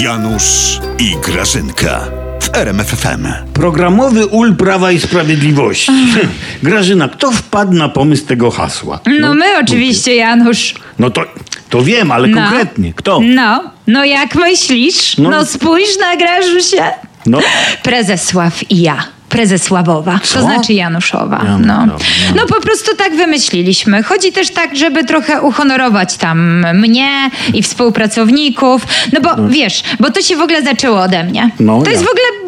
Janusz i Grażynka w RMFFM. Programowy ul Prawa i Sprawiedliwości. Grażyna, kto wpadł na pomysł tego hasła? No, my oczywiście, Janusz. No to, to wiem, ale No. konkretnie. Kto? No, no jak myślisz? No. No, spójrz na Grażusię. No. Prezesław i ja. Prezesławowa, Co? to znaczy Januszowa. No. no. no po prostu tak wymyśliliśmy. Chodzi też tak, żeby trochę uhonorować tam mnie i współpracowników. No bo wiesz, bo to się w ogóle zaczęło ode mnie. No, to jest w ogóle,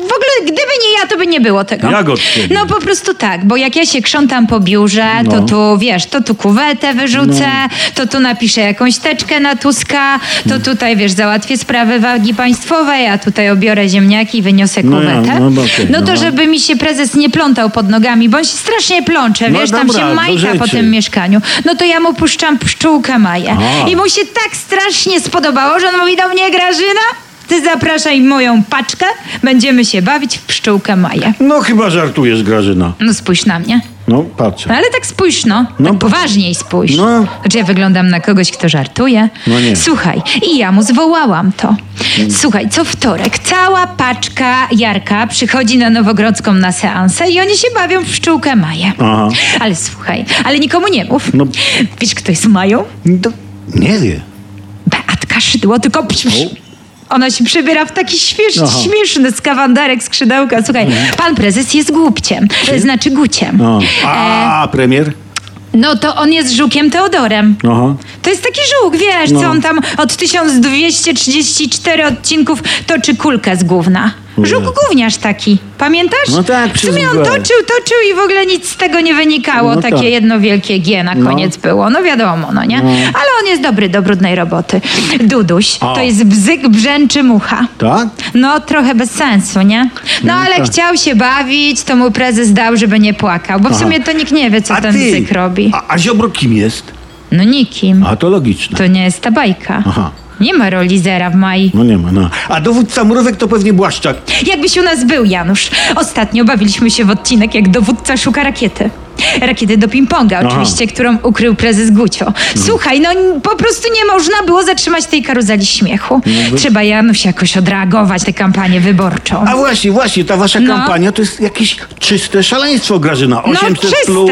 gdyby nie ja, to by nie było tego. Jak od ciebie? No po prostu tak, bo jak ja się krzątam po biurze, to No. tu wiesz, to tu kuwetę wyrzucę, to tu napiszę jakąś teczkę na Tuska, to tutaj wiesz, załatwię sprawy wagi państwowej, a tutaj obiorę ziemniaki i wyniosę No ja, kuwetę. no okej, no to no. żeby mi się prezes nie plątał pod nogami, bo on się strasznie plącze, No wiesz, tam dobra, się majta po tym mieszkaniu. No to ja mu puszczam pszczółkę Maję. A. I mu się tak strasznie spodobało, że on mówi do mnie, Grażyna, ty zapraszaj moją paczkę, będziemy się bawić w pszczółkę Maję. No chyba żartujesz, Grażyna. No spójrz na mnie. No, patrzę. No ale tak spójrz, no. No. Tak poważniej spójrz. No. Znaczy ja wyglądam na kogoś, kto żartuje. No nie. Słuchaj, i ja mu zwołałam to. Słuchaj, co wtorek cała paczka Jarka przychodzi na Nowogrodzką na seansę i oni się bawią w pszczółkę Maję. Aha. Ale słuchaj, ale nikomu nie mów. No. Wiesz, kto jest Mają? To nie wie. Beatka Szydło, tylko psz, psz. Ona się przebiera w taki śmiesz, Aha. Mhm. śmieszny skawandarek, skrzydełka. Słuchaj, pan prezes jest głupciem, znaczy guciem. No. E, A, premier? No to on jest żukiem Teodorem. Aha. To jest taki żuk, wiesz, No. co on tam od 1234 odcinków toczy kulkę z gówna. Żuk gówniarz taki, pamiętasz? No tak, W sumie on toczył, toczył i w ogóle nic z tego nie wynikało. No Takie tak. jedno wielkie G na No. koniec było. No wiadomo, no nie? Ale on jest dobry do brudnej roboty. Duduś, O. to jest bzyk, brzęczy mucha. Tak? No, trochę bez sensu, nie? No, ale tak. chciał się bawić, to mu prezes dał, żeby nie płakał. Bo w sumie to nikt nie wie, co ten bzyk robi. A, a Ziobro kim jest? No nikim. A to logiczne. To nie jest ta bajka. Aha. Nie ma roli zera w Mai. No nie ma, no. A dowódca murówek to pewnie Błaszczak. Jakbyś u nas był, Janusz. Ostatnio bawiliśmy się w odcinek, jak dowódca szuka rakiety. Rakiety do ping-ponga, oczywiście, którą ukrył prezes Gucio. Słuchaj, no po prostu nie można było zatrzymać tej karuzeli śmiechu. Trzeba, Janusz, jakoś odreagować tę kampanię wyborczą. A właśnie, właśnie, ta wasza No. kampania to jest jakieś czyste szaleństwo, Grażyna. 800 czyste. plus,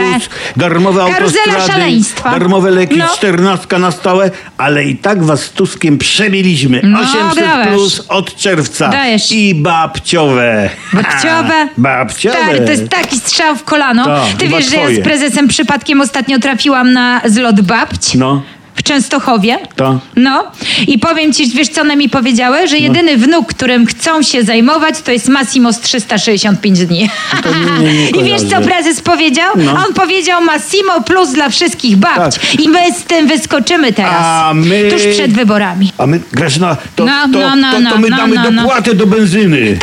darmowe Karuzela autostrady, szaleństwa. darmowe leki, No. 14 na stałe, ale i tak was z Tuskiem przemieliśmy. No, 800 grałeś. plus od czerwca. Dajesz. I babciowe. Babciowe? babciowe. Stary, to jest taki strzał w kolano. Tak, Ty wiesz, że ja z prezesem przypadkiem ostatnio trafiłam na zlot babć No, w Częstochowie. to. No i powiem ci, wiesz co one mi powiedziały? Że jedyny wnuk, którym chcą się zajmować, to jest Massimo z 365 dni. nie- nie- nie I wiesz co prezes powiedział? No. On powiedział Massimo plus dla wszystkich babć. Tak. I my z tym wyskoczymy teraz. A my- Tuż przed wyborami. A my, Grażyna, to, No, to, no, no, to, to my no, damy no, no. dopłatę do benzyny.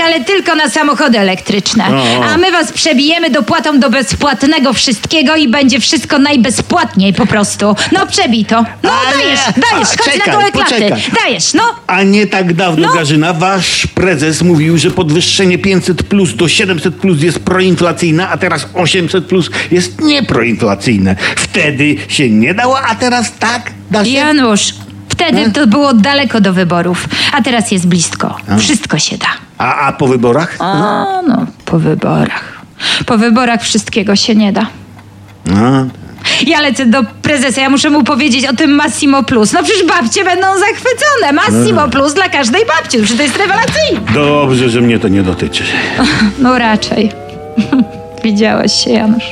Tak, ale tylko na samochody elektryczne. O, o. A my was przebijemy dopłatą do bezpłatnego wszystkiego i będzie wszystko najbezpłatniej po prostu. No przebij to. No Ale- dajesz, dajesz, a, chodź czekaj, na gołe klaty. poczekaj. Dajesz, no. A nie tak dawno, No. Grażyna, wasz prezes mówił, że podwyższenie 500 plus do 700 plus jest proinflacyjne, a teraz 800 plus jest nieproinflacyjne. Wtedy się nie dało, a teraz tak da się. Janusz, wtedy to było daleko do wyborów, a teraz jest blisko. Wszystko się da. A, a po wyborach? A no, po wyborach. Po wyborach wszystkiego się nie da. No. Ja lecę do prezesa, ja muszę mu powiedzieć o tym Massimo Plus. No przecież babcie będą zachwycone. Massimo Plus dla każdej babci. Przecież to jest rewelacyjne. Dobrze, że mnie to nie dotyczy. No raczej. Widziałeś się, Janusz.